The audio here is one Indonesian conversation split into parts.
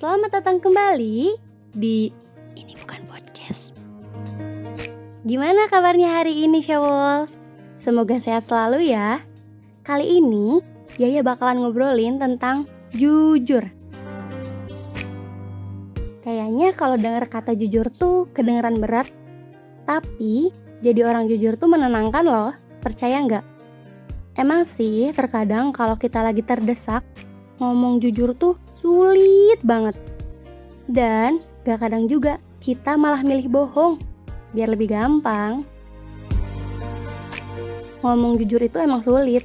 Selamat datang kembali di Ini Bukan Podcast. Gimana kabarnya hari ini, Shawolf? Semoga sehat selalu ya. Kali ini, Yaya bakalan ngobrolin tentang jujur. Kayaknya kalau dengar kata jujur tuh kedengeran berat, tapi jadi orang jujur tuh menenangkan loh, percaya nggak? Emang sih, terkadang kalau kita lagi terdesak, ngomong jujur tuh sulit banget. Dan gak kadang juga kita malah milih bohong, biar lebih gampang. Ngomong jujur itu emang sulit,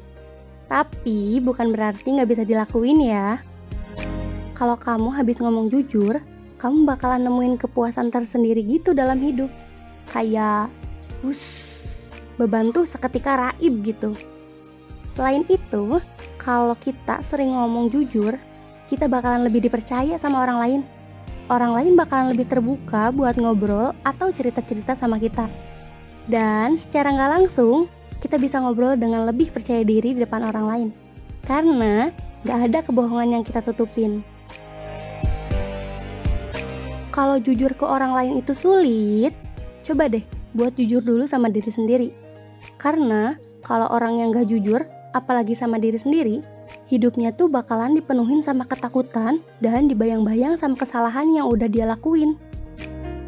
tapi bukan berarti gak bisa dilakuin ya. Kalau kamu habis ngomong jujur, kamu bakalan nemuin kepuasan tersendiri gitu dalam hidup. Kayak, us, beban tuh seketika raib gitu. Selain itu, kalau kita sering ngomong jujur, kita bakalan lebih dipercaya sama orang lain. Orang lain bakalan lebih terbuka buat ngobrol atau cerita-cerita sama kita. Dan secara nggak langsung, kita bisa ngobrol dengan lebih percaya diri di depan orang lain. Karena nggak ada kebohongan yang kita tutupin. Kalau jujur ke orang lain itu sulit, coba deh buat jujur dulu sama diri sendiri. Karena kalau orang yang gak jujur apalagi sama diri sendiri, hidupnya tuh bakalan dipenuhin sama ketakutan dan dibayang-bayang sama kesalahan yang udah dia lakuin.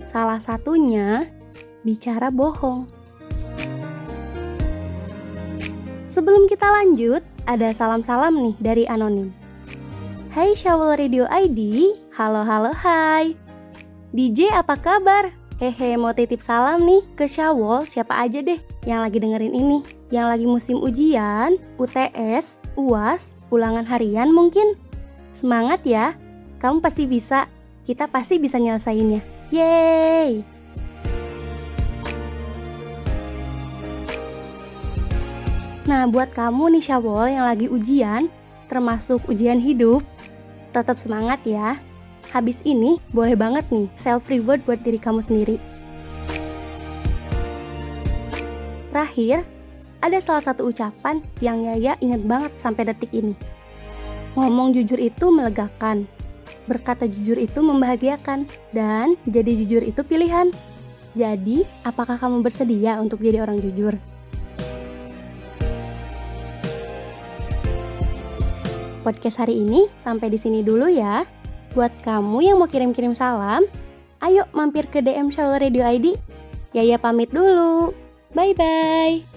Salah satunya, bicara bohong. Sebelum kita lanjut, ada salam-salam nih dari Anonim. Hai Shawl Radio ID, halo halo hai. DJ apa kabar? Hehe mau titip salam nih ke Syawol siapa aja deh yang lagi dengerin ini. Yang lagi musim ujian, UTS, UAS, ulangan harian mungkin. Semangat ya, kamu pasti bisa, kita pasti bisa nyelesainnya. Yeay! Nah buat kamu nih Syawol yang lagi ujian, termasuk ujian hidup Tetap semangat ya, habis ini boleh banget nih self reward buat diri kamu sendiri. Terakhir, ada salah satu ucapan yang Yaya inget banget sampai detik ini. Ngomong jujur itu melegakan, berkata jujur itu membahagiakan, dan jadi jujur itu pilihan. Jadi, apakah kamu bersedia untuk jadi orang jujur? Podcast hari ini sampai di sini dulu ya. Buat kamu yang mau kirim-kirim salam, ayo mampir ke DM Shawl Radio ID. Yaya pamit dulu. Bye-bye.